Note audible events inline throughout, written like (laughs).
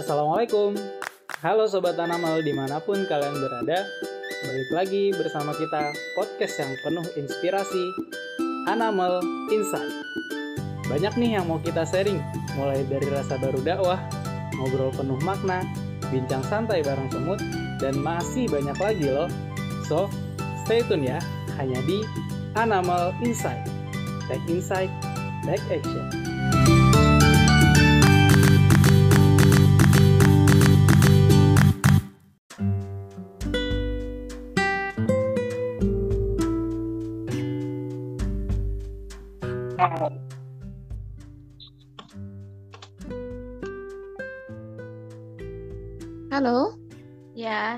Assalamualaikum. Halo Sobat Tanamal di mana pun kalian berada Balik lagi bersama kita podcast yang penuh inspirasi Animal Insight. Banyak nih yang mau kita sharing Mulai dari rasa baru dakwah Ngobrol penuh makna Bincang santai bareng semut Dan masih banyak lagi loh. So, stay tune ya Hanya di Animal Insight. Take Insight, Take Action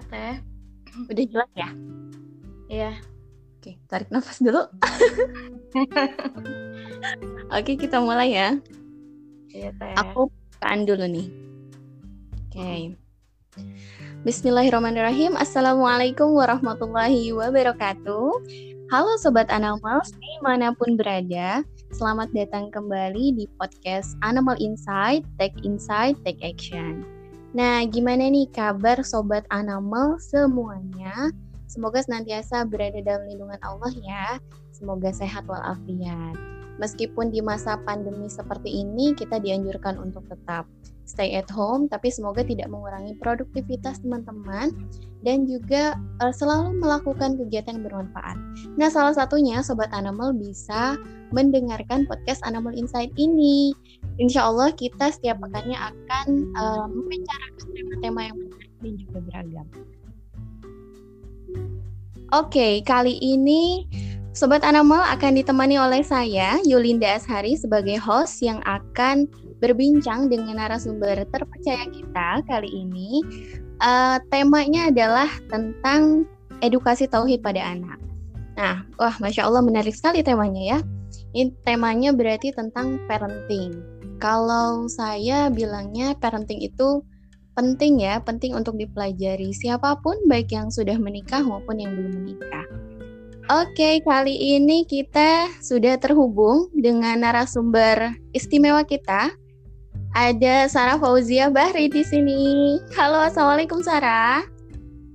Teh. udah jelas ya? Iya. Oke, tarik nafas dulu. (laughs) Oke, kita mulai ya. Iya, Teh. Aku bukaan dulu nih. Oke. Bismillahirrahmanirrahim. Assalamualaikum warahmatullahi wabarakatuh. Halo Sobat Animals, di mana pun berada. Selamat datang kembali di podcast Animal Insight, Take Insight, Take Action. Nah, gimana nih kabar Sobat Animal semuanya? Semoga senantiasa berada dalam lindungan Allah ya. Semoga sehat walafiat. Meskipun di masa pandemi seperti ini, kita dianjurkan untuk tetap stay at home, tapi semoga tidak mengurangi produktivitas teman-teman dan juga uh, selalu melakukan kegiatan yang bermanfaat. Nah, salah satunya Sobat Animal bisa mendengarkan podcast Animal Insight ini. Insya Allah kita setiap pekannya akan uh, membicarakan tema-tema yang menarik dan juga beragam. Oke, kali ini Sobat Animal akan ditemani oleh saya, Yulinda Ashari, sebagai host yang akan berbincang dengan narasumber terpercaya kita kali ini. Uh, temanya adalah tentang edukasi tauhid pada anak. Nah, wah, masya Allah menarik sekali temanya ya. Ini temanya berarti tentang parenting. Kalau saya bilangnya parenting itu penting ya, penting untuk dipelajari siapa pun baik yang sudah menikah maupun yang belum menikah. Oke, kali ini kita sudah terhubung dengan narasumber istimewa kita. Ada Sarah Fauzia Bahri di sini. Halo, Assalamualaikum Sarah.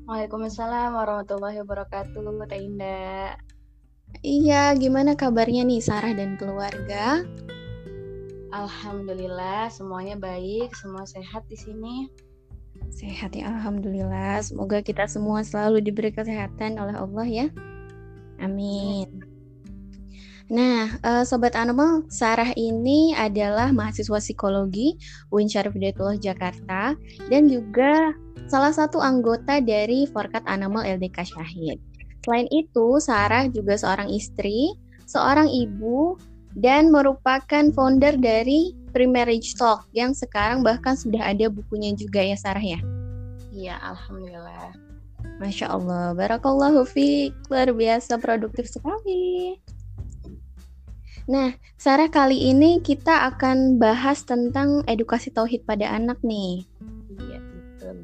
Waalaikumsalam warahmatullahi wabarakatuh, Teh Indah. Iya, gimana kabarnya nih Sarah dan keluarga? Alhamdulillah, semuanya baik, semua sehat di sini. Sehat ya, Alhamdulillah. Semoga kita semua selalu diberi kesehatan oleh Allah ya. Amin. Nah, uh, Sobat Animal, Sarah ini adalah mahasiswa psikologi UIN Syarif Hidayatullah Jakarta dan juga salah satu anggota dari Forkat Animal LDK Syahid. Selain itu, Sarah juga seorang istri, seorang ibu, dan merupakan founder dari Pre-Marriage Talk yang sekarang bahkan sudah ada bukunya juga ya Sarah ya? Iya, Alhamdulillah. Masya Allah, Barakallahu fiq, luar biasa produktif sekali. Nah, Sarah kali ini kita akan bahas tentang edukasi tauhid pada anak nih. Iya, betul.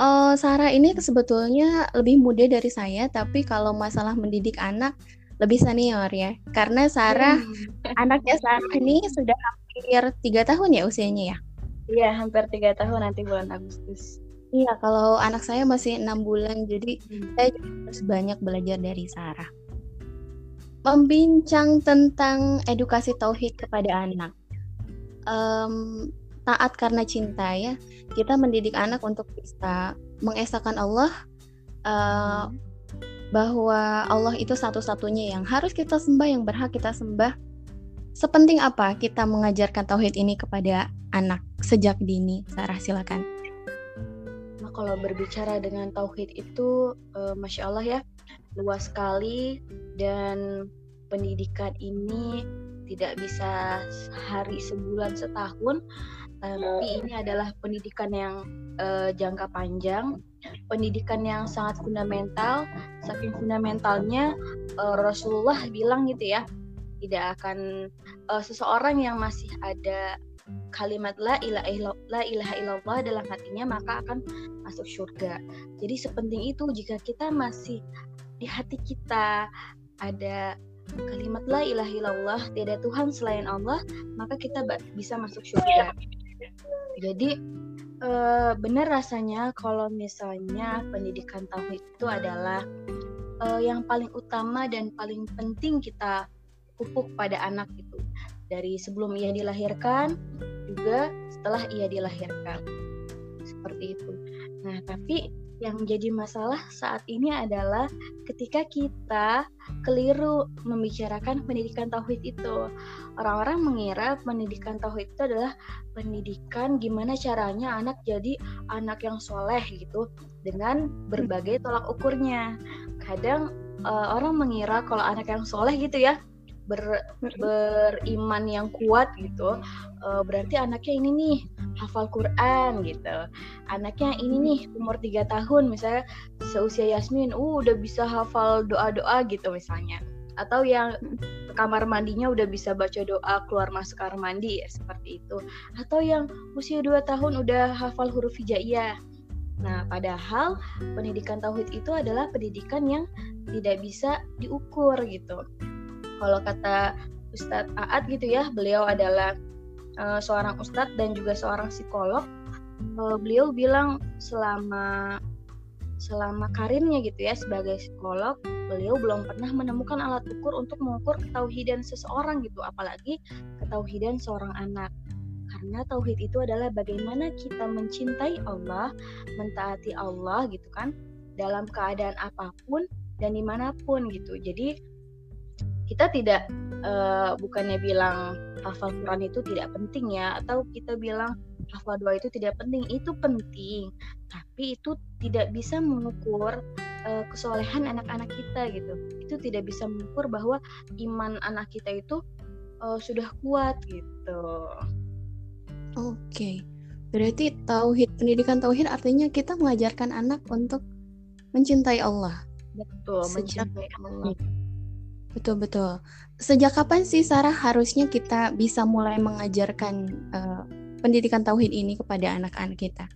Oh, Sarah ini sebetulnya lebih muda dari saya, tapi kalau masalah mendidik anak lebih senior ya. Karena Sarah, Hmm. (laughs) anaknya Sarah ini sudah hampir tiga tahun ya usianya ya. Iya, hampir tiga tahun nanti bulan Agustus. Iya, kalau anak saya masih enam bulan, jadi Hmm. saya harus banyak belajar dari Sarah. Membincang tentang edukasi tauhid kepada anak. Em, taat karena cinta ya. Kita mendidik anak untuk bisa mengesahkan Allah eh, bahwa Allah itu satu-satunya yang harus kita sembah, yang berhak kita sembah. Sepenting apa kita mengajarkan tauhid ini kepada anak sejak dini? Sarah silakan. Nah, kalau berbicara dengan tauhid itu, eh, masya Allah ya, luas sekali dan pendidikan ini tidak bisa sehari, sebulan, setahun, tapi ini adalah pendidikan yang eh, jangka panjang, pendidikan yang sangat fundamental. Saking fundamentalnya eh, Rasulullah bilang gitu ya, tidak akan eh, seseorang yang masih ada kalimat la ilaha illallah, la ilaha illallah dalam hatinya maka akan masuk surga. Jadi sepenting itu jika kita masih di hati kita ada kalimat la ilaha illallah tiada Tuhan selain Allah maka kita bisa masuk surga. Jadi uh, benar rasanya kalau misalnya pendidikan tauhid itu adalah uh, yang paling utama dan paling penting kita pupuk pada anak itu. Dari sebelum ia dilahirkan juga setelah ia dilahirkan. Seperti itu. Nah, tapi yang menjadi masalah saat ini adalah ketika kita keliru membicarakan pendidikan tauhid itu. Orang-orang mengira pendidikan tauhid itu adalah pendidikan gimana caranya anak jadi anak yang soleh gitu dengan berbagai tolak ukurnya. Kadang uh, orang mengira kalau anak yang soleh gitu ya ber, beriman yang kuat gitu uh, berarti anaknya ini nih hafal Quran gitu. Anaknya ini nih umur tiga tahun misalnya seusia Yasmin uh udah bisa hafal doa-doa gitu misalnya. Atau yang kamar mandinya udah bisa baca doa keluar masuk kamar mandi ya, seperti itu. Atau yang usia dua tahun udah hafal huruf hijaiyah. Nah, padahal pendidikan tauhid itu adalah pendidikan yang tidak bisa diukur gitu kalau kata Ustadz Aat gitu ya beliau adalah uh, seorang ustadz dan juga seorang psikolog. Uh, beliau bilang selama selama karirnya gitu ya sebagai psikolog beliau belum pernah menemukan alat ukur untuk mengukur ketauhidan seseorang gitu apalagi ketauhidan seorang anak. Karena tauhid itu adalah bagaimana kita mencintai Allah mentaati Allah gitu kan dalam keadaan apa pun dan di mana pun gitu. Jadi kita tidak uh, bukannya bilang hafal Quran itu tidak penting ya atau kita bilang hafal doa itu tidak penting itu penting. Tapi itu tidak bisa mengukur uh, kesolehan anak-anak kita gitu. Itu tidak bisa mengukur bahwa iman anak kita itu uh, sudah kuat gitu. Oke. Okay. berarti tauhid pendidikan tauhid artinya kita mengajarkan anak untuk mencintai Allah. Betul mencintai Allah Betul betul. Sejak kapan sih Sarah harusnya kita bisa mulai mengajarkan uh, pendidikan tauhid ini kepada anak-anak kita?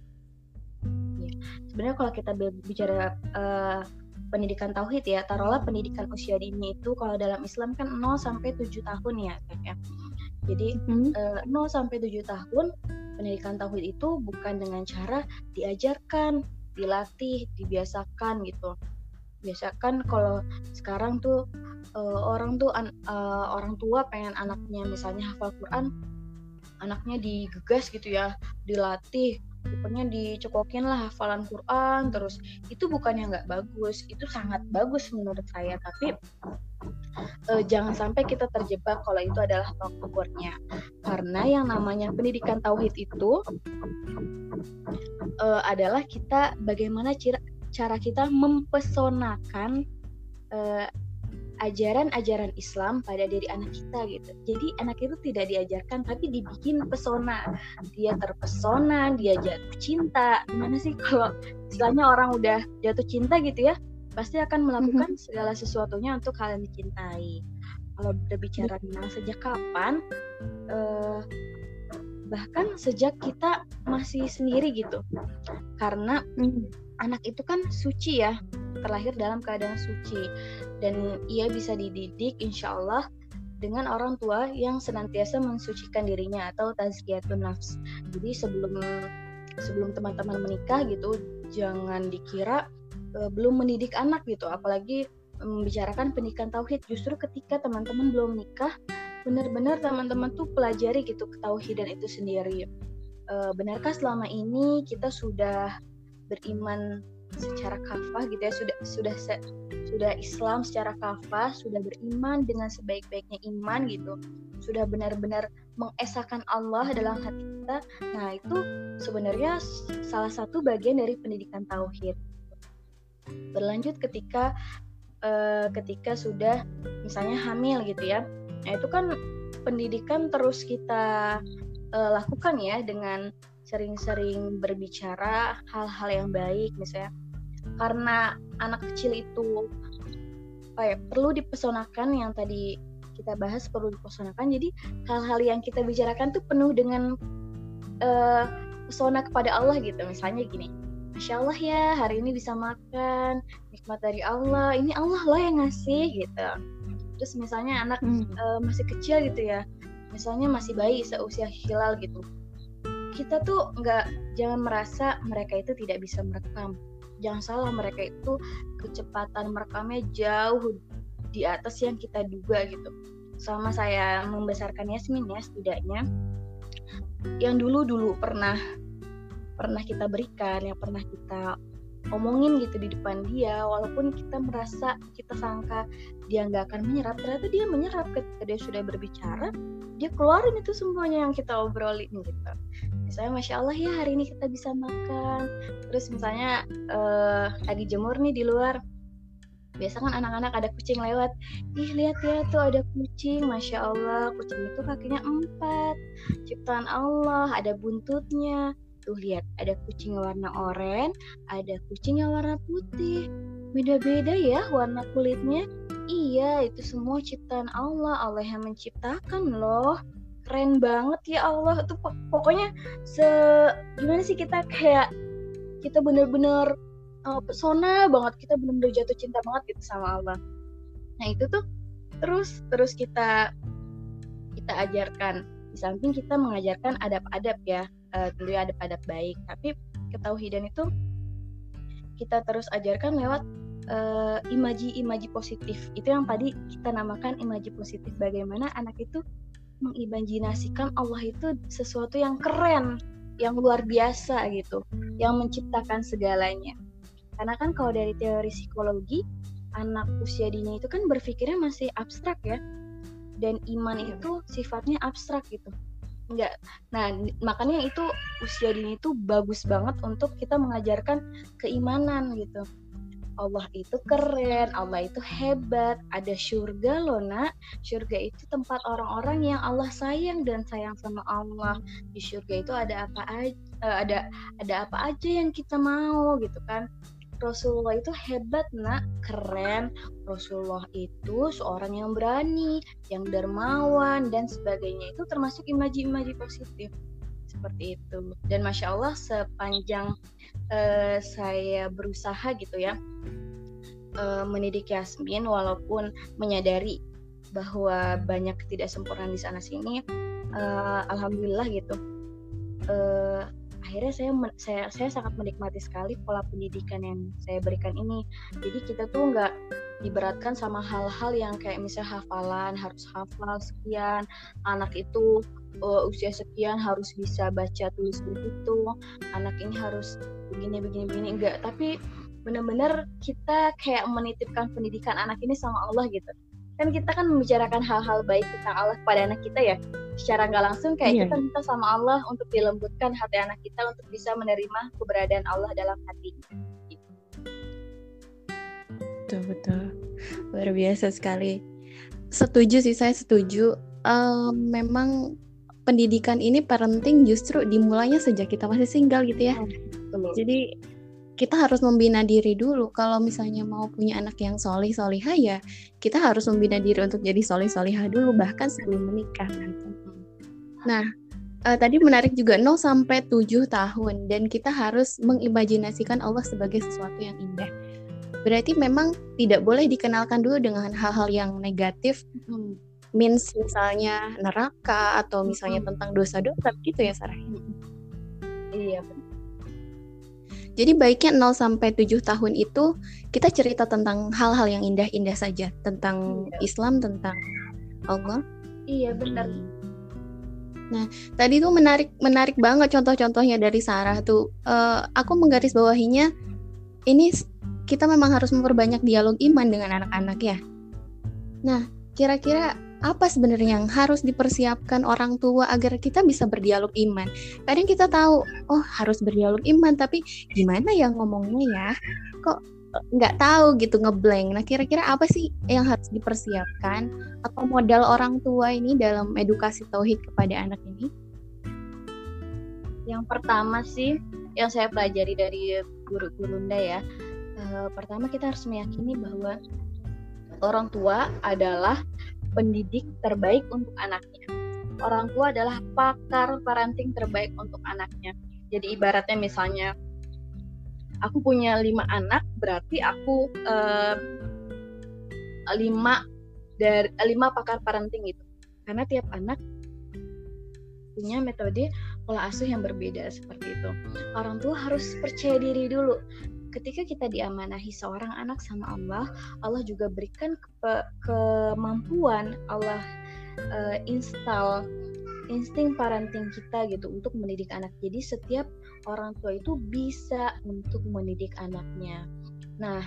Ya, sebenarnya kalau kita bicara uh, pendidikan tauhid ya, taruhlah pendidikan usia dini itu kalau dalam Islam kan 0 sampai 7 tahun ya, ya. Jadi hmm. uh, 0 sampai 7 tahun pendidikan tauhid itu bukan dengan cara diajarkan, dilatih, dibiasakan gitu biasa kan kalau sekarang tuh uh, orang tuh an, uh, orang tua pengen anaknya misalnya hafal Quran anaknya digegas gitu ya dilatih pokoknya dicokokin lah hafalan Quran terus itu bukannya nggak bagus itu sangat bagus menurut saya. Tapi uh, jangan sampai kita terjebak kalau itu adalah tolak ukurnya karena yang namanya pendidikan tauhid itu uh, adalah kita bagaimana cara cara kita mempesonakan uh, ajaran-ajaran Islam pada diri anak kita gitu. Jadi anak itu tidak diajarkan tapi dibikin pesona. Dia terpesona, dia jatuh cinta. Gimana sih kalau istilahnya orang udah jatuh cinta gitu ya, pasti akan melakukan mm-hmm. segala sesuatunya untuk kalian dicintai. Kalau berbicara tentang sejak kapan, uh, bahkan sejak kita masih sendiri gitu. Karena mm anak itu kan suci ya terlahir dalam keadaan suci dan ia bisa dididik insya Allah dengan orang tua yang senantiasa mensucikan dirinya atau tazkiyatun nafs. Jadi sebelum sebelum teman-teman menikah gitu jangan dikira uh, belum mendidik anak gitu apalagi membicarakan pendidikan tauhid justru ketika teman-teman belum menikah benar-benar teman-teman tuh pelajari gitu ketauhidan itu sendiri. Uh, benarkah selama ini kita sudah beriman secara kafah gitu ya. Sudah sudah se, sudah Islam secara kafah sudah beriman dengan sebaik-baiknya iman gitu. Sudah benar-benar mengesahkan Allah dalam hati kita. Nah itu sebenarnya salah satu bagian dari pendidikan tauhid. Berlanjut ketika uh, ketika sudah misalnya hamil gitu ya. Nah itu kan pendidikan terus kita uh, lakukan ya dengan sering-sering berbicara hal-hal yang baik misalnya. Karena anak kecil itu apa ya perlu dipesonakan yang tadi kita bahas perlu dipesonakan. Jadi hal-hal yang kita bicarakan tuh penuh dengan uh, pesona kepada Allah gitu. Misalnya gini Masya Allah ya hari ini bisa makan nikmat dari Allah ini Allah loh yang ngasih gitu. Terus misalnya anak hmm. uh, masih kecil gitu ya misalnya masih bayi seusia hilal gitu kita tuh nggak jangan merasa mereka itu tidak bisa merekam. Jangan salah mereka itu kecepatan merekamnya jauh di atas yang kita duga gitu. Selama saya membesarkan Yasmin ya setidaknya. Yang dulu dulu pernah pernah kita berikan yang pernah kita omongin gitu di depan dia walaupun kita merasa kita sangka dia nggak akan menyerap ternyata dia menyerap. Ketika dia sudah berbicara dia keluarin itu semuanya yang kita obrolin gitu. Misalnya masya Allah ya hari ini kita bisa makan. Terus misalnya uh, lagi jemur nih di luar. Biasa kan anak-anak ada kucing lewat. Ih lihat ya tuh ada kucing. Masya Allah kucing itu kakinya empat. Ciptaan Allah ada buntutnya Tuh lihat, ada kucing warna oranye, ada kucing yang warna putih. Beda-beda ya warna kulitnya. Iya, itu semua ciptaan Allah. Allah yang menciptakan loh. Keren banget ya Allah. Tuh pokoknya se gimana sih kita kayak kita bener-bener uh, pesona banget. Kita bener-bener jatuh cinta banget gitu sama Allah. Nah, itu tuh terus terus kita kita ajarkan di samping kita mengajarkan adab-adab ya uh, tentunya adab-adab baik. Tapi ketauhidan itu kita terus ajarkan lewat uh, imaji-imaji positif. Itu yang tadi kita namakan imaji positif. Bagaimana anak itu mengimajinasikan Allah itu sesuatu yang keren yang luar biasa gitu yang menciptakan segalanya. Karena kan kalau dari teori psikologi anak usia dini itu kan berpikirnya masih abstrak ya dan iman iya. itu sifatnya abstrak gitu enggak nah makanya itu usia dini itu bagus banget untuk kita mengajarkan keimanan gitu Allah itu keren, Allah itu hebat, ada surga loh nak. Surga itu tempat orang-orang yang Allah sayang dan sayang sama Allah. Di surga itu ada apa aja, eh, ada ada apa aja yang kita mau gitu kan. Rasulullah itu hebat nak, keren. Rasulullah itu seorang yang berani, yang dermawan dan sebagainya. Itu termasuk imaji-imaji positif seperti itu. Dan masya Allah sepanjang uh, saya berusaha gitu ya uh, mendidik Yasmin, walaupun menyadari bahwa banyak ketidaksempurnaan di sana sini, uh, alhamdulillah gitu. Uh, akhirnya saya saya saya sangat menikmati sekali pola pendidikan yang saya berikan ini. Jadi kita tuh nggak diberatkan sama hal-hal yang kayak misalnya hafalan harus hafal sekian anak itu uh, usia sekian harus bisa baca tulis begitu anak ini harus begini begini begini enggak tapi benar-benar kita kayak menitipkan pendidikan anak ini sama Allah gitu kan kita kan membicarakan hal-hal baik tentang Allah kepada anak kita ya secara nggak langsung kayak iya. kita minta sama Allah untuk dilembutkan hati anak kita untuk bisa menerima keberadaan Allah dalam hati. Betul betul luar biasa sekali. Setuju sih saya setuju. Um, memang pendidikan ini parenting justru dimulainya sejak kita masih single gitu ya. Betul. Jadi kita harus membina diri dulu. Kalau misalnya mau punya anak yang solih solihah ya, kita harus membina diri untuk jadi solih solihah dulu bahkan sebelum menikah gitu. Nah, uh, tadi menarik juga 0 sampai 7 tahun dan kita harus mengimajinasikan Allah sebagai sesuatu yang indah. Berarti memang tidak boleh dikenalkan dulu dengan hal-hal yang negatif. Hmm. Means misalnya neraka atau misalnya hmm. tentang dosa-dosa gitu ya Sarah. Iya, jadi baiknya 0 sampai 7 tahun itu kita cerita tentang hal-hal yang indah-indah saja, tentang iya. Islam, tentang Allah. Iya, benar. Nah, tadi tuh menarik menarik banget contoh-contohnya dari Sarah tuh. Uh, aku menggarisbawahinya ini kita memang harus memperbanyak dialog iman dengan anak-anak ya. Nah, kira-kira apa sebenarnya yang harus dipersiapkan orang tua agar kita bisa berdialog iman. Kadang kita tahu, oh harus berdialog iman, tapi gimana ya ngomongnya ya? Kok eh, nggak tahu gitu ngeblank. Nah kira-kira apa sih yang harus dipersiapkan atau modal orang tua ini dalam edukasi tauhid kepada anak ini? Yang pertama sih yang saya pelajari dari guru-gurunda ya, uh, pertama kita harus meyakini bahwa orang tua adalah pendidik terbaik untuk anaknya. Orang tua adalah pakar parenting terbaik untuk anaknya. Jadi ibaratnya misalnya aku punya lima anak, berarti aku uh, lima dari lima pakar parenting itu. Karena tiap anak punya metode pola asuh yang berbeda seperti itu. Orang tua harus percaya diri dulu. Ketika kita diamanahi seorang anak sama Allah, Allah juga berikan ke kemampuan Allah uh, install insting parenting kita gitu untuk mendidik anak. Jadi setiap orang tua itu bisa untuk mendidik anaknya. Nah,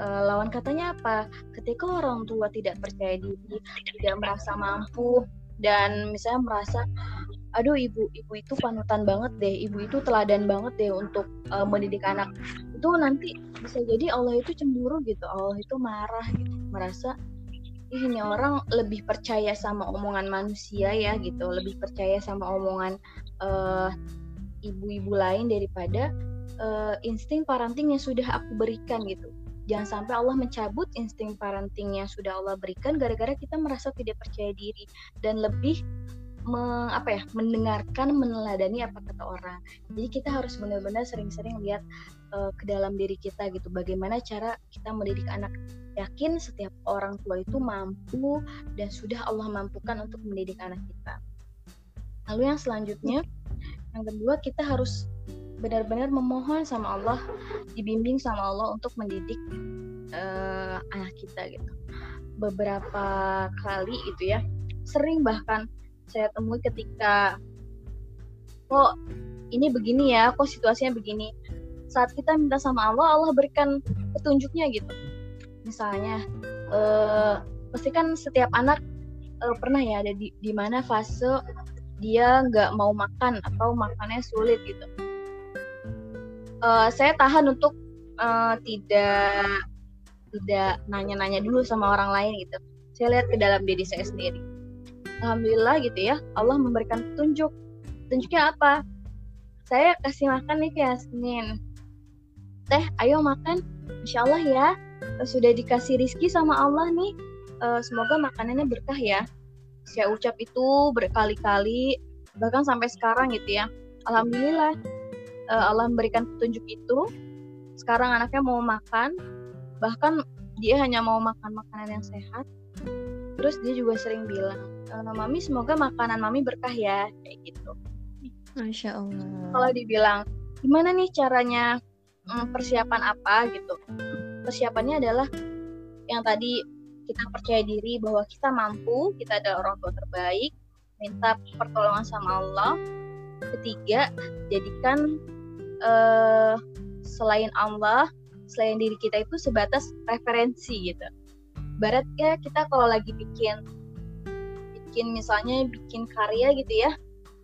uh, lawan katanya apa? Ketika orang tua tidak percaya diri, tidak merasa mampu dan misalnya merasa aduh ibu ibu itu panutan banget deh. Ibu itu teladan banget deh untuk uh, mendidik anak. Itu nanti bisa jadi Allah itu cemburu gitu. Allah itu marah gitu. Merasa Ih, ini orang lebih percaya sama omongan manusia ya gitu. Lebih percaya sama omongan uh, ibu-ibu lain daripada uh, insting parenting yang sudah aku berikan gitu. Jangan sampai Allah mencabut insting parenting yang sudah Allah berikan gara-gara kita merasa tidak percaya diri dan lebih meng, apa ya mendengarkan meneladani apa kata orang jadi kita harus benar-benar sering-sering lihat uh, ke dalam diri kita gitu bagaimana cara kita mendidik anak yakin setiap orang tua itu mampu dan sudah Allah mampukan untuk mendidik anak kita. Lalu yang selanjutnya, yang kedua kita harus benar-benar memohon sama Allah, dibimbing sama Allah untuk mendidik uh, anak kita gitu. Beberapa kali itu ya, sering bahkan saya temui ketika kok ini begini ya, kok situasinya begini. Saat kita minta sama Allah, Allah berikan petunjuknya gitu. Misalnya uh, pasti kan setiap anak uh, pernah ya ada di, di mana fase dia nggak mau makan atau makannya sulit gitu. Uh, saya tahan untuk uh, tidak tidak nanya-nanya dulu sama orang lain gitu. Saya lihat ke dalam diri saya sendiri alhamdulillah gitu ya Allah memberikan petunjuk. Petunjuknya apa? Saya kasih makan nih ke Yasmin. Teh ayo makan. Insya Allah ya sudah dikasih rizki sama Allah nih. Uh, semoga makanannya berkah ya. Saya ucap itu berkali-kali bahkan sampai sekarang gitu ya. Alhamdulillah uh, Allah memberikan petunjuk itu. Sekarang anaknya mau makan bahkan dia hanya mau makan makanan yang sehat terus dia juga sering bilang mami semoga makanan mami berkah ya kayak gitu Masya Allah kalau dibilang gimana nih caranya hmm, persiapan apa gitu persiapannya adalah yang tadi kita percaya diri bahwa kita mampu, kita adalah orang tua terbaik, minta pertolongan sama Allah. Ketiga, jadikan uh, selain Allah, selain diri kita itu sebatas referensi gitu. Barat ya kita kalau lagi bikin bikin misalnya bikin karya gitu ya,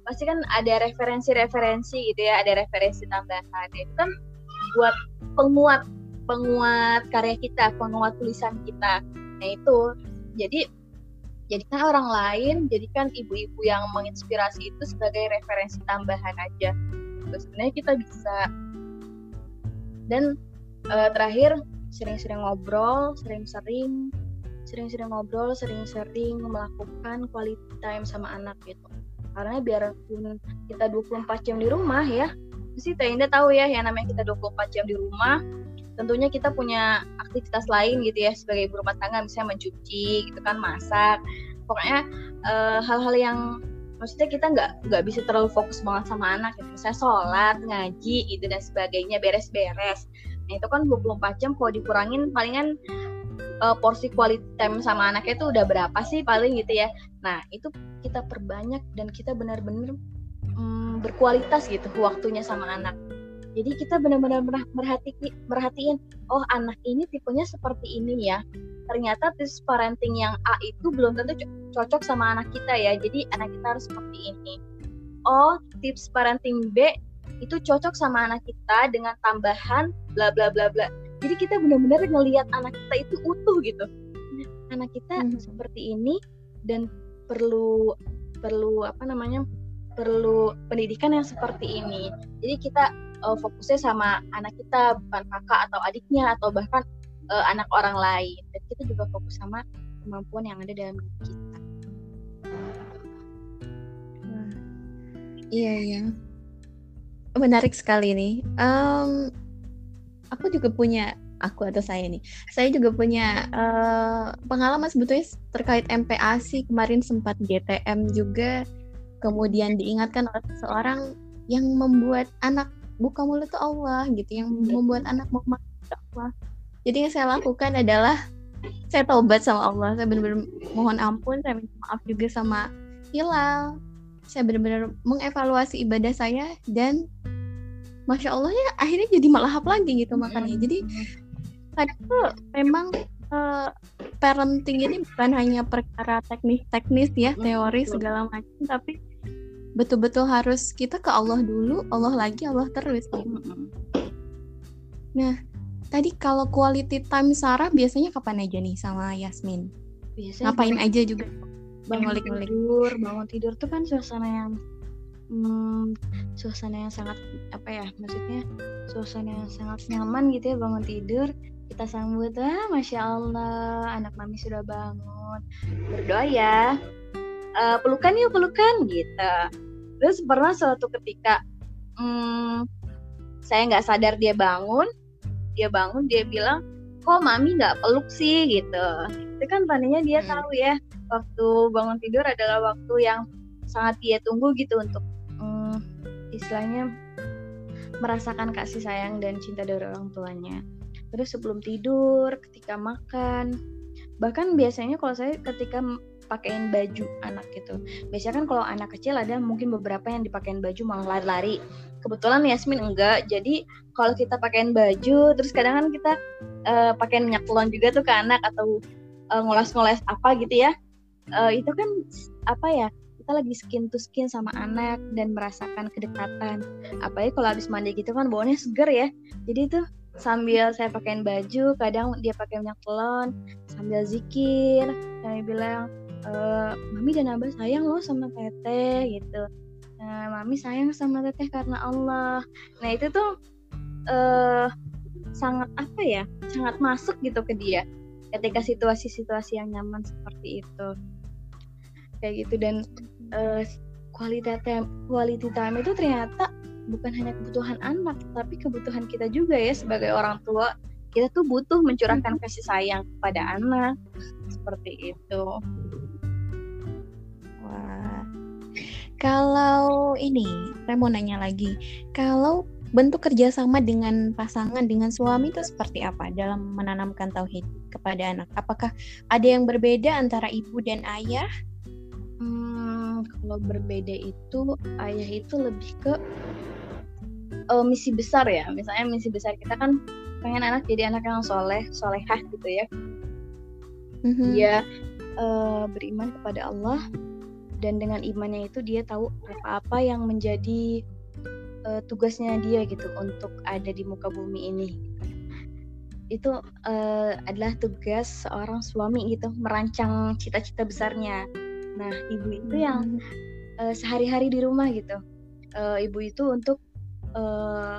pasti kan ada referensi-referensi gitu ya, ada referensi tambahan. Itu kan buat penguat penguat karya kita, penguat tulisan kita. Nah itu, jadi jadikan orang lain, jadikan ibu-ibu yang menginspirasi itu sebagai referensi tambahan aja. Terus sebenarnya kita bisa. Dan uh, terakhir sering-sering ngobrol, sering-sering sering-sering ngobrol, sering-sering melakukan quality time sama anak gitu. Karena biarpun kita 24 jam di rumah ya, pasti Teh tahu ya yang namanya kita 24 jam di rumah, tentunya kita punya aktivitas lain gitu ya sebagai ibu rumah tangga misalnya mencuci gitu kan masak. Pokoknya eh, hal-hal uh, yang maksudnya kita nggak nggak bisa terlalu fokus banget sama anak gitu. Misalnya sholat ngaji gitu dan sebagainya beres-beres. Nah itu kan 24 jam kalau dikurangin palingan uh, porsi quality time sama anaknya itu udah berapa sih paling gitu ya. Nah itu kita perbanyak dan kita benar-benar um, berkualitas gitu waktunya sama anak. Jadi kita benar-benar merhati merhatiin oh anak ini tipenya seperti ini ya. Ternyata tips parenting yang A itu belum tentu cocok sama anak kita ya. Jadi anak kita harus seperti ini. Oh tips parenting B itu cocok sama anak kita dengan tambahan bla bla bla bla jadi kita benar-benar ngelihat anak kita itu utuh gitu anak kita hmm. seperti ini dan perlu perlu apa namanya perlu pendidikan yang seperti ini jadi kita uh, fokusnya sama anak kita bukan kakak atau adiknya atau bahkan uh, anak orang lain dan kita juga fokus sama kemampuan yang ada dalam diri kita. iya iya, menarik sekali nih. Um, aku juga punya aku atau saya nih. Saya juga punya uh, pengalaman sebetulnya terkait MPASI kemarin sempat GTM juga kemudian diingatkan oleh seseorang yang membuat anak buka mulut tuh Allah gitu yang Iya. membuat anak mau makan Allah jadi yang saya lakukan adalah saya taubat sama Allah saya benar-benar mohon ampun saya minta maaf juga sama Hilal saya benar-benar mengevaluasi ibadah saya dan masya Allah ya akhirnya jadi melahap lagi gitu makannya. jadi kadang tuh memang eh, parenting ini bukan hanya perkara teknis-teknis ya teori segala macam tapi betul-betul harus kita ke Allah dulu Allah lagi Allah terus gitu. Mm-mm. tadi kalau quality time Sarah biasanya kapan aja nih sama Yasmin? Biasanya ngapain aja juga? bangun tidur bangun tidur tuh kan suasana yang hmm, suasana yang sangat apa ya maksudnya suasana yang sangat nyaman gitu ya bangun tidur kita sambut ah masya Allah anak mami sudah bangun berdoa ya Eh, pelukan yuk pelukan gitu. Terus pernah suatu ketika hmm, saya nggak sadar dia bangun dia bangun dia bilang kok mami nggak peluk sih? gitu. Itu kan tadinya dia Hmm. tahu ya waktu bangun tidur adalah waktu yang sangat dia tunggu gitu untuk istilahnya merasakan kasih sayang dan cinta dari orang tuanya. Terus sebelum tidur, ketika makan, bahkan biasanya kalau saya ketika pakein baju anak gitu. Biasanya kan kalau anak kecil ada mungkin beberapa yang dipakein baju malah lari-lari. Kebetulan Yasmin enggak, jadi kalau kita pakein baju, terus kadang kan kita eh, pakein minyak telon juga tuh ke anak atau eh, ngoles-ngoles apa gitu ya. Eh, itu kan apa ya? Kita lagi skin to skin sama anak dan merasakan kedekatan. Apalagi kalau habis mandi gitu kan baunya seger ya. Jadi tuh sambil saya pakein baju, kadang dia pakai minyak telon, sambil zikir, saya bilang, e, mami dan abah sayang loh sama teteh gitu. Nah, mami sayang sama teteh karena Allah. Nah itu tuh eh sangat apa ya, sangat masuk gitu ke dia ketika situasi-situasi yang nyaman seperti itu kayak gitu dan eh, quality time quality time itu ternyata bukan hanya kebutuhan anak tapi kebutuhan kita juga ya sebagai orang tua kita tuh butuh mencurahkan kasih sayang kepada anak seperti itu Wah. Kalau ini, saya mau nanya lagi. Kalau bentuk kerjasama dengan pasangan, dengan suami itu seperti apa dalam menanamkan tauhid kepada anak? Apakah ada yang berbeda antara ibu dan ayah? Kalau berbeda itu ayah itu lebih ke eh, misi besar ya. Misalnya misi besar kita kan pengen anak jadi anak yang soleh, solehah gitu ya. Mhm. Dia eh, beriman kepada Allah dan dengan imannya itu dia tahu apa-apa yang menjadi eh, tugasnya dia gitu untuk ada di muka bumi ini. Itu eh, adalah tugas seorang suami gitu merancang cita-cita besarnya. Nah, ibu itu yang eh, sehari-hari di rumah gitu. Eh, ibu itu untuk eh,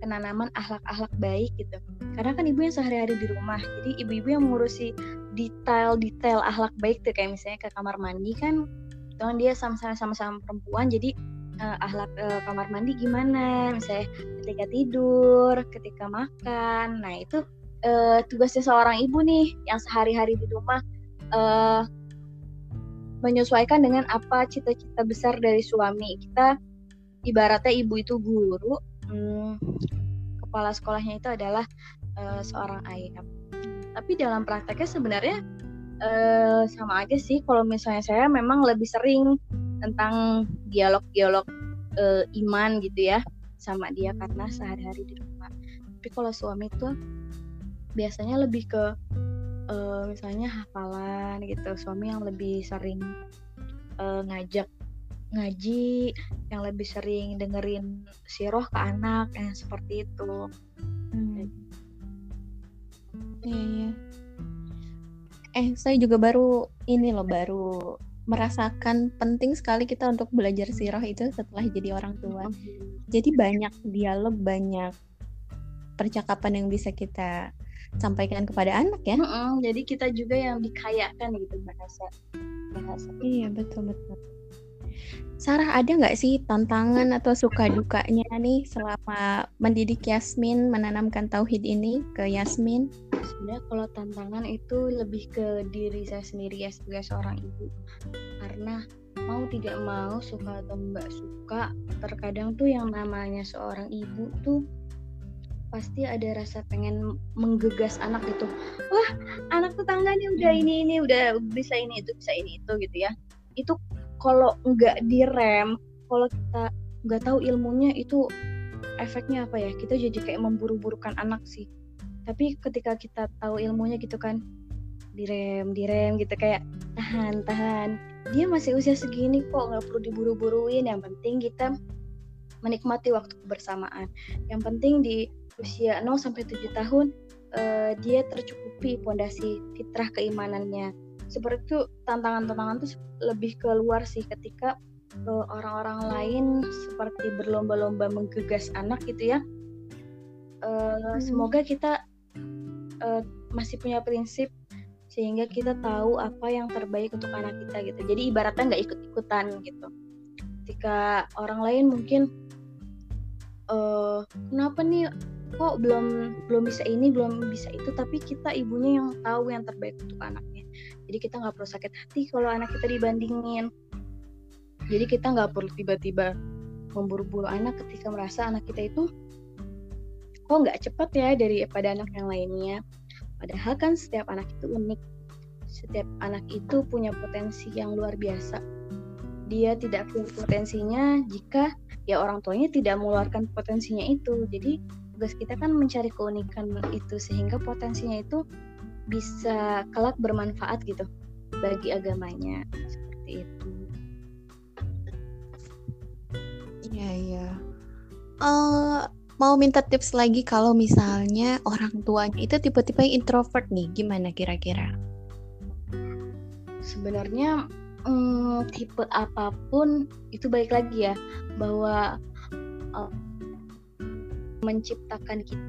penanaman akhlak-akhlak baik gitu. Karena kan ibu yang sehari-hari di rumah, jadi ibu-ibu yang mengurusi detail-detail akhlak baik tuh kayak misalnya ke kamar mandi kan, kan dia sama-sama sama-sama perempuan, jadi eh, akhlak eh, kamar mandi gimana, misalnya ketika tidur, ketika makan, nah itu eh, tugasnya seorang ibu nih yang sehari-hari di rumah. eh menyesuaikan dengan apa cita-cita besar dari suami. Kita ibaratnya ibu itu guru, hmm, kepala sekolahnya itu adalah eh, seorang ayah. Tapi dalam prakteknya sebenarnya eh, sama aja sih. Kalau misalnya saya memang lebih sering tentang dialog-dialog eh, iman gitu ya sama dia karena sehari-hari di rumah. Tapi kalau suami itu biasanya lebih ke eh, misalnya hafalan gitu. Suami yang lebih sering eh, ngajak ngaji, yang lebih sering dengerin siroh ke anak, yang seperti itu. Hmm. Iya, iya. Eh, saya juga baru ini loh, baru merasakan penting sekali kita untuk belajar sirah itu setelah jadi orang tua. Jadi banyak dialog, banyak percakapan yang bisa kita sampaikan kepada anak ya. Mm-mm, jadi kita juga yang dikayakan gitu bahasa bahasa. Iya, betul betul. Sarah ada nggak sih tantangan atau suka dukanya nih selama mendidik Yasmin menanamkan tauhid ini ke Yasmin? Sebenarnya kalau tantangan itu lebih ke diri saya sendiri ya sebagai seorang ibu, karena mau tidak mau suka atau nggak suka terkadang tuh yang namanya seorang ibu tuh pasti ada rasa pengen menggegas anak gitu. Wah anak tetangganya udah ini ini udah bisa ini itu bisa ini itu gitu ya. Itu kalau nggak direm kalau kita nggak tahu ilmunya itu efeknya apa ya? Kita jadi kayak memburu-burukan anak sih. Tapi ketika kita tahu ilmunya gitu kan direm direm gitu kayak tahan tahan. Dia masih usia segini kok nggak perlu diburu-buruin. Yang penting kita menikmati waktu kebersamaan. Yang penting di usia 0 sampai 7 tahun uh, dia tercukupi pondasi fitrah keimanannya. Seperti itu tantangan-tantangan itu lebih keluar sih ketika uh, orang-orang lain seperti berlomba-lomba menggegas anak gitu ya. Uh, hmm. semoga kita uh, masih punya prinsip sehingga kita tahu apa yang terbaik untuk anak kita gitu. Jadi ibaratnya nggak ikut-ikutan gitu. Ketika orang lain mungkin uh, kenapa nih kok belum belum bisa ini belum bisa itu tapi kita ibunya yang tahu yang terbaik untuk anaknya jadi kita nggak perlu sakit hati kalau anak kita dibandingin jadi kita nggak perlu tiba-tiba memburu-buru anak ketika merasa anak kita itu kok nggak cepat ya daripada anak yang lainnya Padahal kan setiap anak itu unik. Setiap anak itu punya potensi yang luar biasa. Dia tidak punya potensinya jika ya orang tuanya tidak mengeluarkan potensinya itu. Jadi tugas kita kan mencari keunikan itu sehingga potensinya itu bisa kelak bermanfaat gitu bagi agamanya seperti itu. Iya iya. Uh, mau minta tips lagi kalau misalnya orang tuanya itu tipe-tipe yang introvert nih, gimana kira-kira? Sebenarnya hmm, tipe apa pun itu baik lagi ya bahwa uh, menciptakan kita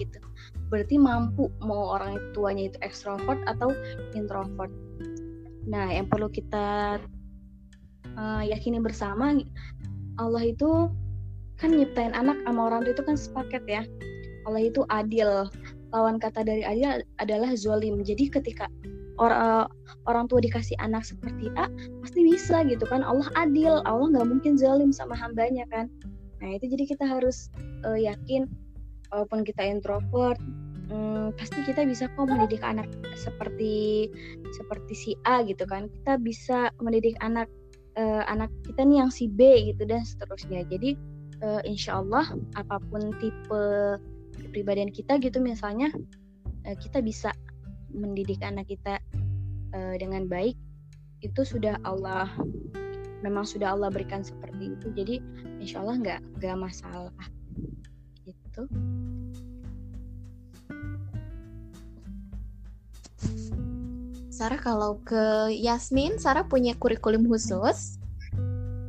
gitu. Berarti mampu mau orang tuanya itu ekstrovert atau introvert. Nah, yang perlu kita uh, yakini bersama Allah itu kan nyiptain anak sama orang tua itu kan sepaket ya Allah itu adil lawan kata dari adil adalah zolim jadi ketika orang uh, orang tua dikasih anak seperti A pasti bisa gitu kan. Allah adil Allah nggak mungkin zalim sama hambanya kan. Nah itu jadi kita harus uh, yakin walaupun kita introvert hmm, pasti kita bisa kok mendidik anak seperti seperti si A gitu kan. Kita bisa mendidik anak uh, anak kita nih yang si B gitu dan seterusnya. Jadi uh, insya Allah apa pun tipe kepribadian kita gitu misalnya uh, kita bisa mendidik anak kita uh, dengan baik itu sudah Allah memang sudah Allah berikan seperti itu jadi insya Allah nggak nggak masalah gitu Sarah kalau ke Yasmin, Sarah punya kurikulum khusus,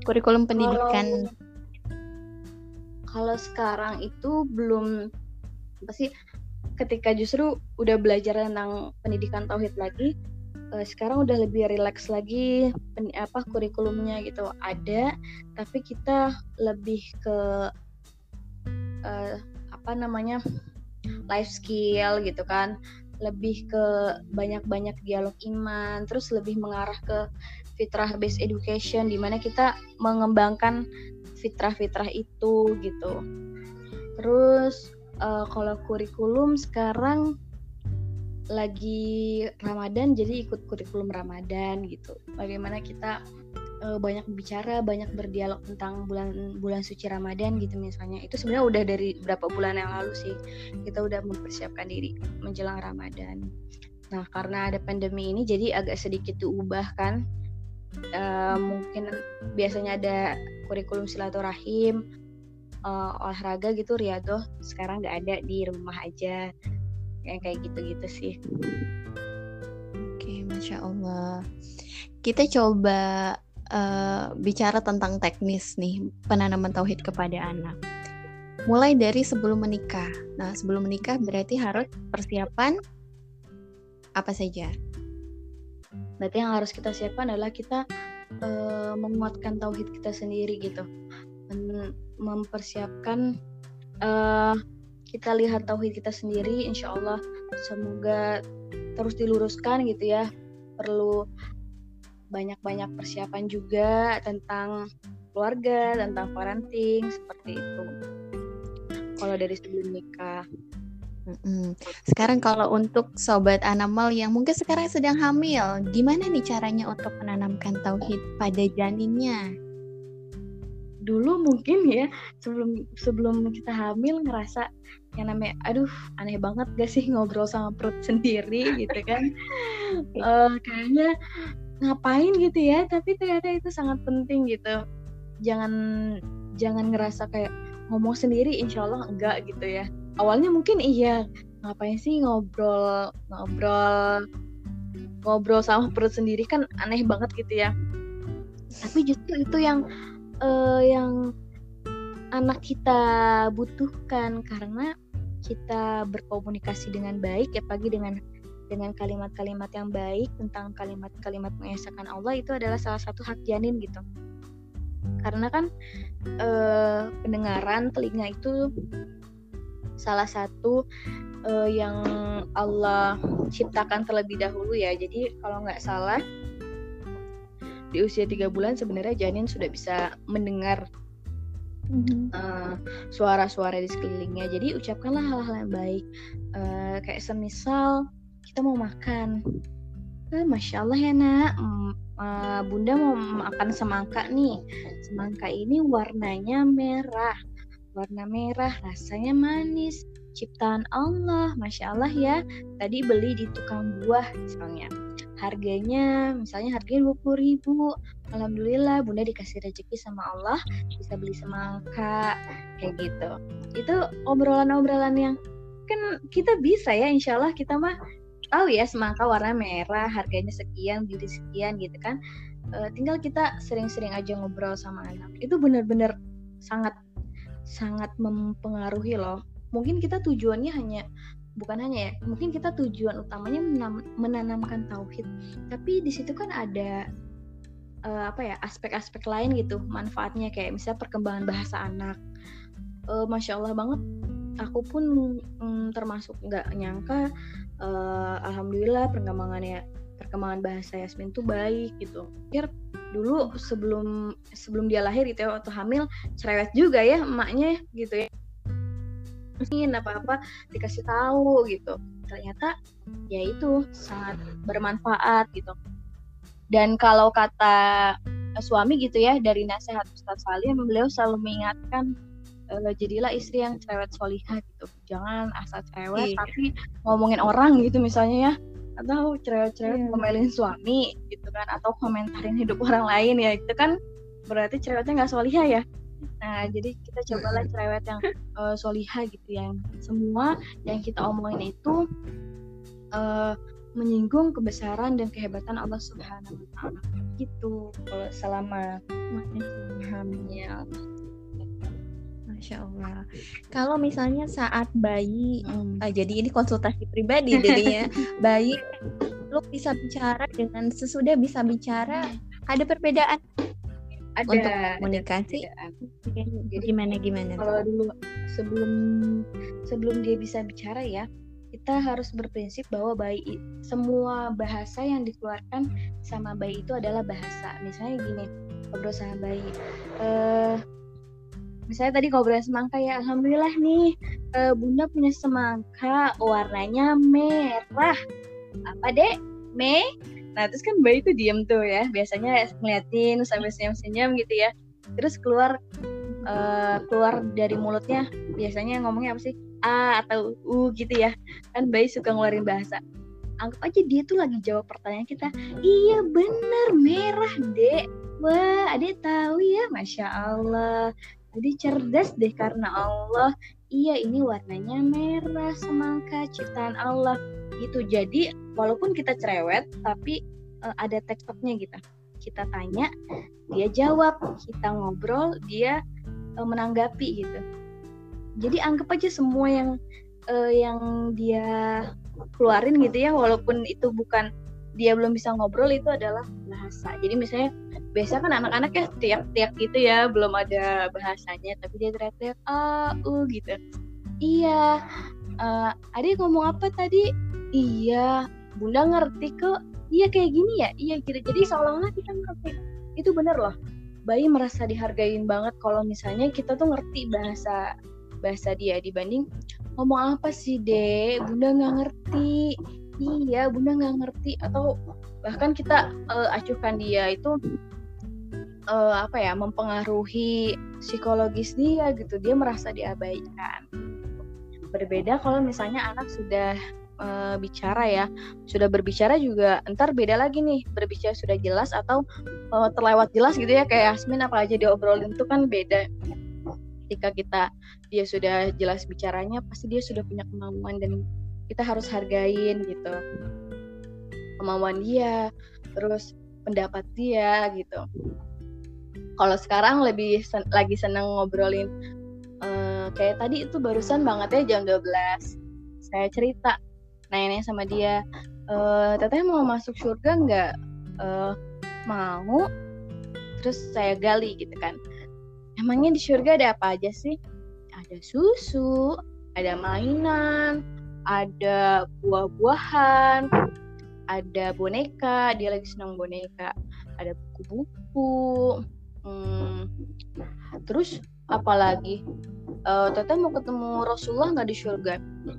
kurikulum pendidikan. Kalau, kalau sekarang itu belum apa sih? Ketika justru udah belajar tentang pendidikan tauhid lagi, uh, sekarang udah lebih rileks lagi pen, apa kurikulumnya gitu ada, tapi kita lebih ke uh, apa namanya life skill gitu kan lebih ke banyak-banyak dialog iman, terus lebih mengarah ke fitrah based education di mana kita mengembangkan fitrah-fitrah itu gitu. Terus uh, kalau kurikulum sekarang lagi Ramadan jadi ikut kurikulum Ramadan gitu. Bagaimana kita uh, banyak bicara, banyak berdialog tentang bulan bulan suci Ramadan gitu misalnya. Itu sebenarnya udah dari berapa bulan yang lalu sih kita udah mempersiapkan diri menjelang Ramadan. Nah, karena ada pandemi ini jadi agak sedikit diubah kan. Uh, mungkin biasanya ada kurikulum silaturahim, uh, olahraga gitu riado sekarang nggak ada di rumah aja yang kayak gitu-gitu sih. Oke, masya Allah. Kita coba uh, bicara tentang teknis nih penanaman tauhid kepada anak. Mulai dari sebelum menikah. Nah, sebelum menikah berarti harus persiapan apa saja? Berarti yang harus kita siapkan adalah kita uh, menguatkan tauhid kita sendiri gitu. Men mempersiapkan uh, kita lihat tauhid kita sendiri insya Allah semoga terus diluruskan gitu ya perlu banyak-banyak persiapan juga tentang keluarga tentang parenting seperti itu kalau dari sebelum nikah Mm-mm. Sekarang kalau untuk sobat animal yang mungkin sekarang sedang hamil, gimana nih caranya untuk menanamkan tauhid pada janinnya? dulu mungkin ya sebelum sebelum kita hamil ngerasa yang namanya aduh aneh banget gak sih ngobrol sama perut sendiri gitu kan. Uh, (laughs) kayaknya ngapain gitu ya tapi ternyata itu sangat penting gitu. Jangan jangan ngerasa kayak ngomong sendiri insya Allah enggak gitu ya. Awalnya mungkin iya ngapain sih ngobrol ngobrol ngobrol sama perut sendiri kan aneh banget gitu ya. Tapi justru itu yang uh, yang anak kita butuhkan karena kita berkomunikasi dengan baik ya pagi dengan dengan kalimat-kalimat yang baik tentang kalimat-kalimat mengesahkan Allah itu adalah salah satu hak janin gitu. Karena kan uh, pendengaran telinga itu salah satu uh, yang Allah ciptakan terlebih dahulu ya. Jadi kalau nggak salah di usia tiga bulan sebenarnya janin sudah bisa mendengar mm-hmm. uh, suara-suara di sekelilingnya. Jadi ucapkanlah hal-hal yang baik. Uh, kayak semisal kita mau makan, uh, masya Allah ya nak, uh, bunda mau makan semangka nih. Semangka ini warnanya merah, warna merah, rasanya manis. Ciptaan Allah, masya Allah ya. Tadi beli di tukang buah misalnya harganya misalnya harganya dua puluh ribu alhamdulillah bunda dikasih rezeki sama Allah bisa beli semangka kayak gitu. Itu obrolan-obrolan yang kan kita bisa ya insya Allah kita mah tahu ya semangka warna merah harganya sekian beli sekian gitu kan. E, tinggal kita sering-sering aja ngobrol sama anak. Itu benar-benar sangat sangat mempengaruhi loh. Mungkin kita tujuannya hanya bukan hanya ya mungkin kita tujuan utamanya menanam, menanamkan tauhid. Tapi di situ kan ada uh, apa ya aspek-aspek lain gitu manfaatnya. Kayak misalnya perkembangan bahasa anak. Uh, masya allah banget aku pun mm, termasuk nggak nyangka uh, alhamdulillah perkembangannya perkembangan bahasa Yasmin tuh baik gitu. Pikir dulu sebelum sebelum dia lahir gitu ya waktu hamil cerewet juga ya emaknya gitu ya. Ingin apa-apa dikasih tahu gitu. Ternyata ya itu sangat bermanfaat gitu dan kalau kata suami gitu ya dari nasihat Ustaz Salim beliau selalu mengingatkan e, jadilah istri yang cerewet solihah gitu. Jangan asal cerewet iya. tapi ngomongin orang gitu misalnya ya. Atau cerewet-cerewet yeah. ngomelin suami gitu kan atau komentarin hidup orang lain ya. Itu kan berarti cerewetnya nggak solihah ya. Nah, jadi kita cobalah cerewet yang uh, solihah gitu. Yang semua yang kita omongin itu uh, menyinggung kebesaran dan kehebatan Allah Subhanahu wa taala. Gitu kalau selama hamil. Masya Allah. Kalau misalnya saat bayi, hmm. uh, jadi ini konsultasi pribadi jadinya, (laughs) bayi lu bisa bicara dengan sesudah bisa bicara, ada perbedaan ada untuk komunikasi jadi gimana gimana kalau dulu sebelum sebelum dia bisa bicara ya kita harus berprinsip bahwa bayi semua bahasa yang dikeluarkan sama bayi itu adalah bahasa misalnya gini ngobrol sama bayi uh, misalnya tadi ngobrol semangka ya alhamdulillah nih uh, bunda punya semangka warnanya merah apa dek me Nah terus kan bayi itu diem tuh ya, biasanya ngeliatin sambil senyum-senyum gitu ya. Terus keluar uh, keluar dari mulutnya biasanya ngomongnya apa sih? A atau U gitu ya. Kan bayi suka ngeluarin bahasa. Anggap aja dia tuh lagi jawab pertanyaan kita. Iya bener merah dek. Wah adek tahu ya, masya Allah. Adek cerdas deh karena Allah. Iya ini warnanya merah semangka ciptaan Allah gitu. Jadi walaupun kita cerewet tapi uh, ada teksturnya gitu. Kita tanya, dia jawab, kita ngobrol, dia uh, menanggapi gitu. Jadi anggap aja semua yang uh, yang dia keluarin gitu ya walaupun itu bukan dia belum bisa ngobrol itu adalah bahasa. Jadi misalnya biasa kan anak-anak ya tiap-tiap gitu ya, belum ada bahasanya, tapi dia teriak-teriak ah, uh gitu. Iya uh, adik ngomong apa tadi? Iya bunda ngerti kok. Iya kayak gini ya? Iya gitu. Jadi seolah-olah kita ngerti. Itu bener loh. Bayi merasa dihargain banget kalau misalnya kita tuh ngerti bahasa bahasa dia dibanding ngomong apa sih dek? Bunda nggak ngerti. Iya bunda nggak ngerti. Atau bahkan kita uh, acuhkan dia itu uh, apa ya mempengaruhi psikologis dia gitu. Dia merasa diabaikan. Berbeda kalau misalnya anak sudah uh, bicara ya. Sudah berbicara juga entar beda lagi nih berbicara sudah jelas atau terlewat jelas gitu ya. Kayak Yasmin apa aja diobrolin itu kan beda ketika kita dia sudah jelas bicaranya pasti dia sudah punya kemampuan dan kita harus hargain gitu. Kemauan dia terus pendapat dia gitu. Kalau sekarang lebih sen lagi senang ngobrolin uh, kayak tadi itu barusan banget ya jam 12 saya cerita nanya-nanya sama dia uh, teteh mau masuk surga nggak? Uh, mau. Terus saya gali gitu kan emangnya di surga ada apa aja sih? Ada susu ada mainan ada buah-buahan ada boneka dia lagi senang boneka. Ada buku-buku hmm, terus apalagi? Uh, Teteh mau ketemu Rasulullah nggak di surga?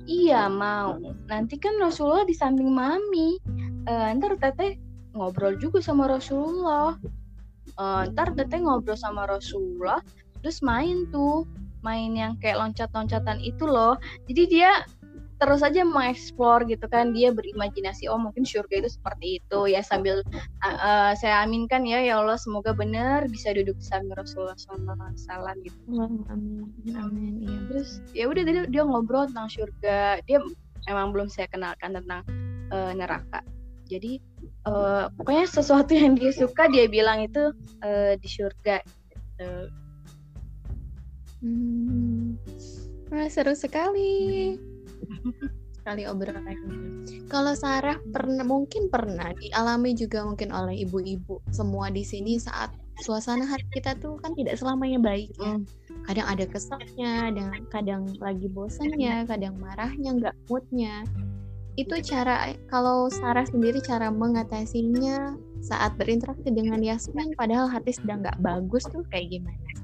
Iya mau. Nanti kan Rasulullah di samping mami. Uh, ntar Teteh ngobrol juga sama Rasulullah uh, ntar Teteh ngobrol sama Rasulullah terus main tuh main yang kayak loncat-loncatan itu loh. Jadi dia terus aja mengeksplor gitu kan dia berimajinasi oh mungkin surga itu seperti itu. Ya sambil uh, uh, saya aminkan ya ya Allah semoga benar bisa duduk bersama Rasulullah SAW gitu. Amin amin ya terus ya udah dia, dia ngobrol tentang surga dia emang belum saya kenalkan tentang uh, neraka. Jadi uh, pokoknya sesuatu yang dia suka dia bilang itu uh, di surga gitu. hmm. Wah, seru sekali sekali obrolan. Kalau Sarah pernah mungkin pernah dialami juga mungkin oleh ibu-ibu semua di sini saat suasana hati kita tuh kan tidak selamanya baik ya. Hmm. Kadang ada kesalnya, dan kadang lagi bosannya, kadang marahnya, nggak moodnya. Itu cara kalau Sarah sendiri cara mengatasinya saat berinteraksi dengan Yasmin padahal hati sedang nggak bagus tuh kayak gimana?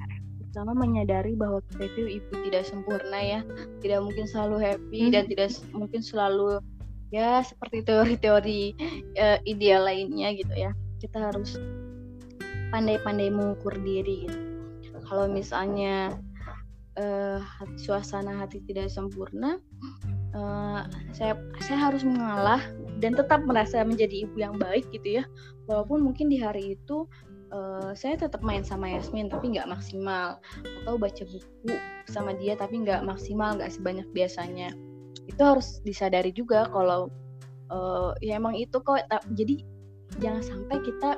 pertama menyadari bahwa kita itu ibu tidak sempurna ya tidak mungkin selalu happy hmm. dan tidak mungkin selalu ya seperti teori-teori uh, ideal lainnya gitu ya kita harus pandai-pandai mengukur diri gitu. kalau misalnya uh, suasana hati tidak sempurna uh, saya saya harus mengalah dan tetap merasa menjadi ibu yang baik gitu ya. Walaupun mungkin di hari itu uh, saya tetap main sama Yasmin tapi nggak maksimal. Atau baca buku sama dia tapi nggak maksimal nggak sebanyak biasanya. Itu harus disadari juga kalau uh, ya emang itu kok. Jadi jangan sampai kita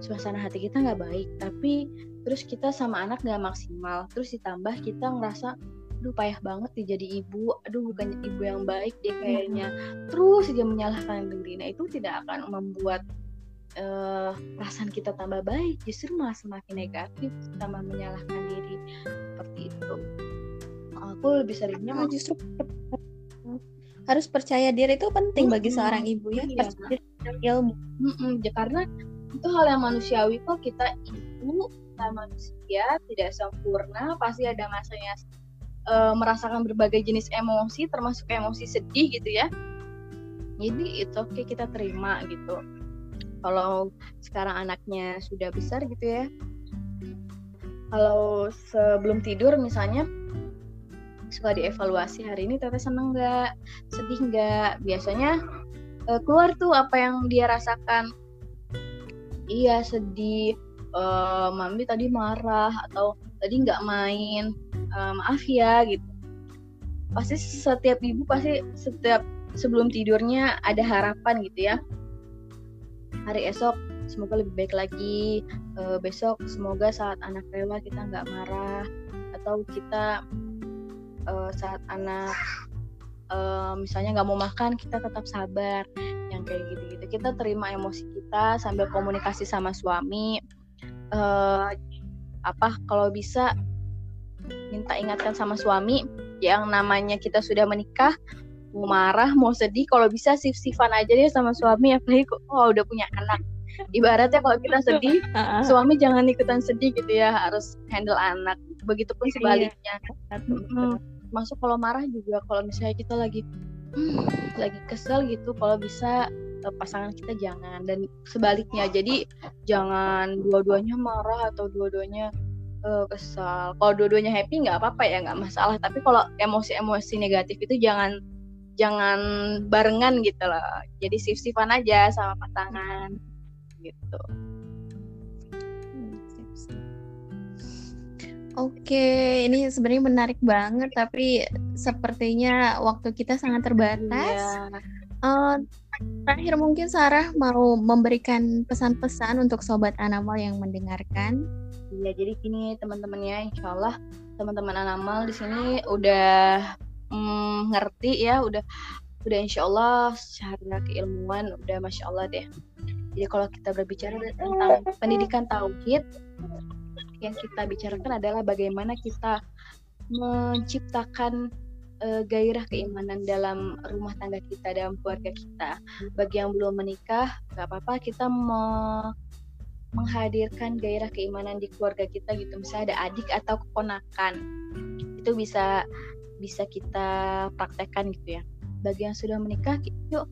suasana hati kita nggak baik. Tapi terus kita sama anak nggak maksimal. Terus ditambah kita ngerasa aduh payah banget nih jadi ibu. Aduh bukannya ibu yang baik dia kayaknya. Terus dia menyalahkan diri nah itu tidak akan membuat uh, perasaan kita tambah baik justru malah semakin negatif tambah menyalahkan diri. Seperti itu. Aku lebih seringnya oh, justru harus percaya diri itu penting hmm, bagi seorang ibu ya. iya, ilmu. Hmm, ya, karena itu hal yang manusiawi kok. Kita ibu kita manusia tidak sempurna pasti ada masanya uh, merasakan berbagai jenis emosi termasuk emosi sedih gitu ya. Jadi itu oke okay, kita terima gitu. Kalau sekarang anaknya sudah besar gitu ya. Kalau sebelum tidur misalnya suka dievaluasi hari ini teteh seneng nggak? Sedih nggak? Biasanya uh, keluar tuh apa yang dia rasakan. Iya sedih. Uh, mami tadi marah atau tadi nggak main uh, maaf ya gitu. Pasti setiap ibu pasti setiap sebelum tidurnya ada harapan gitu ya. Hari esok semoga lebih baik lagi. Uh, besok semoga saat anak rewel kita nggak marah atau kita uh, saat anak uh, misalnya nggak mau makan kita tetap sabar yang kayak gitu-gitu. Kita terima emosi kita sambil komunikasi sama suami. Uh, apa kalau bisa minta ingatkan sama suami yang namanya kita sudah menikah mau marah mau sedih kalau bisa sif-sifan aja deh sama suami apalagi kok oh, udah punya anak. Ibaratnya kalau kita sedih suami jangan ikutan sedih gitu ya harus handle anak. Begitupun iya. sebaliknya. Hmm, masuk kalau marah juga kalau misalnya kita lagi hmm, lagi kesel gitu kalau bisa eh, pasangan kita jangan. Dan sebaliknya jadi jangan dua-duanya marah atau dua-duanya uh, kesal kalau dua-duanya happy nggak apa-apa ya nggak masalah tapi kalau emosi-emosi negatif itu jangan jangan barengan gitu loh jadi sif-sifan aja sama pasangan gitu Oke, ini sebenarnya menarik banget, tapi sepertinya waktu kita sangat terbatas. Iya. Uh, terakhir mungkin Sarah mau memberikan pesan-pesan untuk sobat Anamal yang mendengarkan. Iya, jadi gini teman-teman ya, insya Allah teman-teman Anamal di sini udah mm, ngerti ya udah udah insya Allah secara keilmuan udah masya Allah deh. Jadi kalau kita berbicara tentang pendidikan tauhid yang kita bicarakan adalah bagaimana kita menciptakan uh, gairah keimanan dalam rumah tangga kita dalam keluarga kita. Bagi yang belum menikah nggak apa-apa kita me menghadirkan gairah keimanan di keluarga kita gitu misalnya ada adik atau keponakan itu bisa bisa kita praktekkan gitu ya. Bagi yang sudah menikah, yuk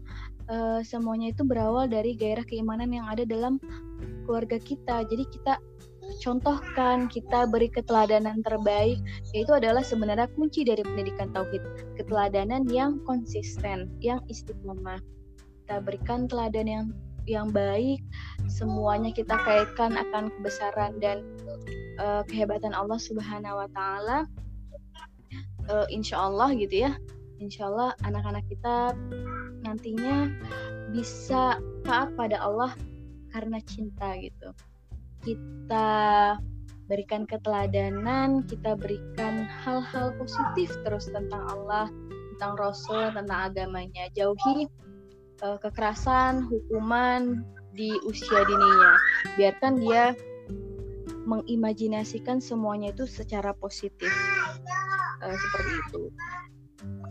uh, semuanya itu berawal dari gairah keimanan yang ada dalam keluarga kita. Jadi kita contohkan, kita beri keteladanan terbaik, yaitu adalah sebenarnya kunci dari pendidikan tauhid. Keteladanan yang konsisten, yang istiqomah. Kita berikan teladan yang yang baik, semuanya kita kaitkan akan kebesaran dan uh, kehebatan Allah Subhanahu wa taala. Uh, insya Allah gitu ya. Insya Allah anak-anak kita nantinya bisa taat pada Allah karena cinta gitu. Kita berikan keteladanan kita berikan hal-hal positif terus tentang Allah tentang Rasul tentang agamanya. Jauhi uh, kekerasan hukuman di usia dininya. Biarkan dia mengimajinasikan semuanya itu secara positif. Uh, seperti itu.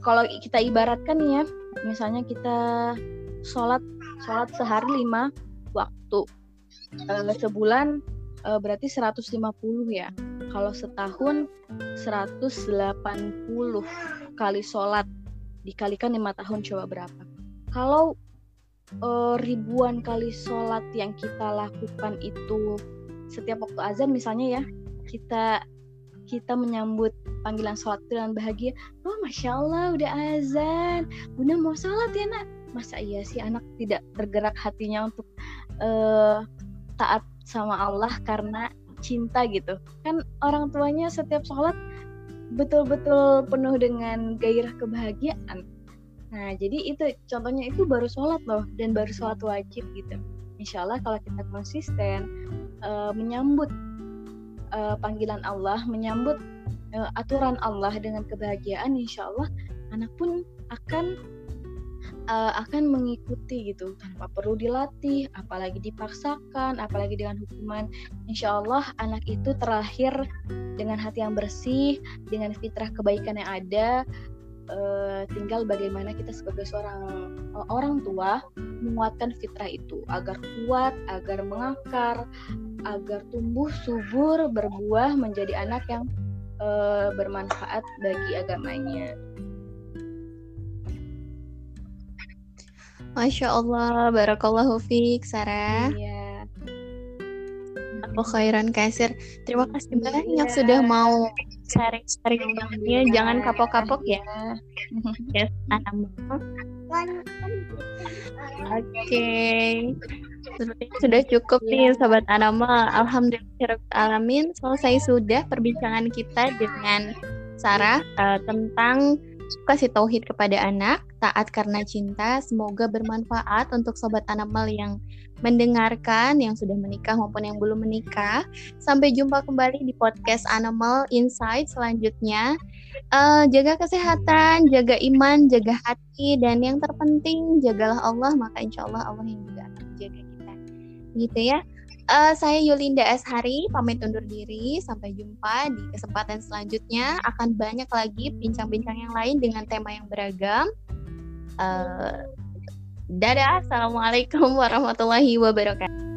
Kalau kita ibaratkan ya misalnya kita sholat sholat sehari lima waktu. Uh, sebulan uh, berarti 150 ya. Kalau setahun 180 kali sholat. Dikalikan lima tahun coba berapa kalau uh, ribuan kali sholat yang kita lakukan itu setiap waktu azan misalnya ya kita kita menyambut panggilan sholat dengan bahagia oh masya Allah udah azan. Bunda mau sholat ya nak? Masa iya sih anak tidak tergerak hatinya untuk uh, taat sama Allah karena cinta gitu. Kan orang tuanya setiap sholat betul-betul penuh dengan gairah kebahagiaan nah jadi itu contohnya itu baru sholat loh dan baru sholat wajib gitu Insya Allah kalau kita konsisten uh, menyambut uh, panggilan Allah, menyambut uh, aturan Allah dengan kebahagiaan, insya Allah anak pun akan uh, akan mengikuti gitu tanpa perlu dilatih, apalagi dipaksakan, apalagi dengan hukuman. Insya Allah anak itu terlahir dengan hati yang bersih, dengan fitrah kebaikan yang ada. Uh, tinggal bagaimana kita sebagai seorang uh, orang tua menguatkan fitrah itu agar kuat, agar mengakar, agar tumbuh subur berbuah menjadi anak yang uh, bermanfaat bagi agamanya. Masya Allah, barakallahu fiik, Sarah. Iya. Aku khairan kasir. Terima kasih banyak iya. sudah mau sharing-sharing ya. Jangan kapok-kapok ya. (laughs) Yes, Oke. Okay. Sudah cukup nih Sobat Anama. Alhamdulillah alamin selesai sudah perbincangan kita dengan Sarah uh, tentang kasih tauhid kepada anak, taat karena cinta. Semoga bermanfaat untuk sobat Anamal yang mendengarkan, yang sudah menikah maupun yang belum menikah. Sampai jumpa kembali di podcast Animal Insight selanjutnya. Uh, jaga kesehatan, jaga iman, jaga hati, dan yang terpenting jagalah Allah. Maka insya Allah Allah yang juga akan menjaga kita gitu ya. Uh, saya Yulinda Ashari, pamit undur diri. Sampai jumpa di kesempatan selanjutnya. Akan banyak lagi bincang-bincang yang lain dengan tema yang beragam. Uh, dadah, assalamualaikum warahmatullahi wabarakatuh.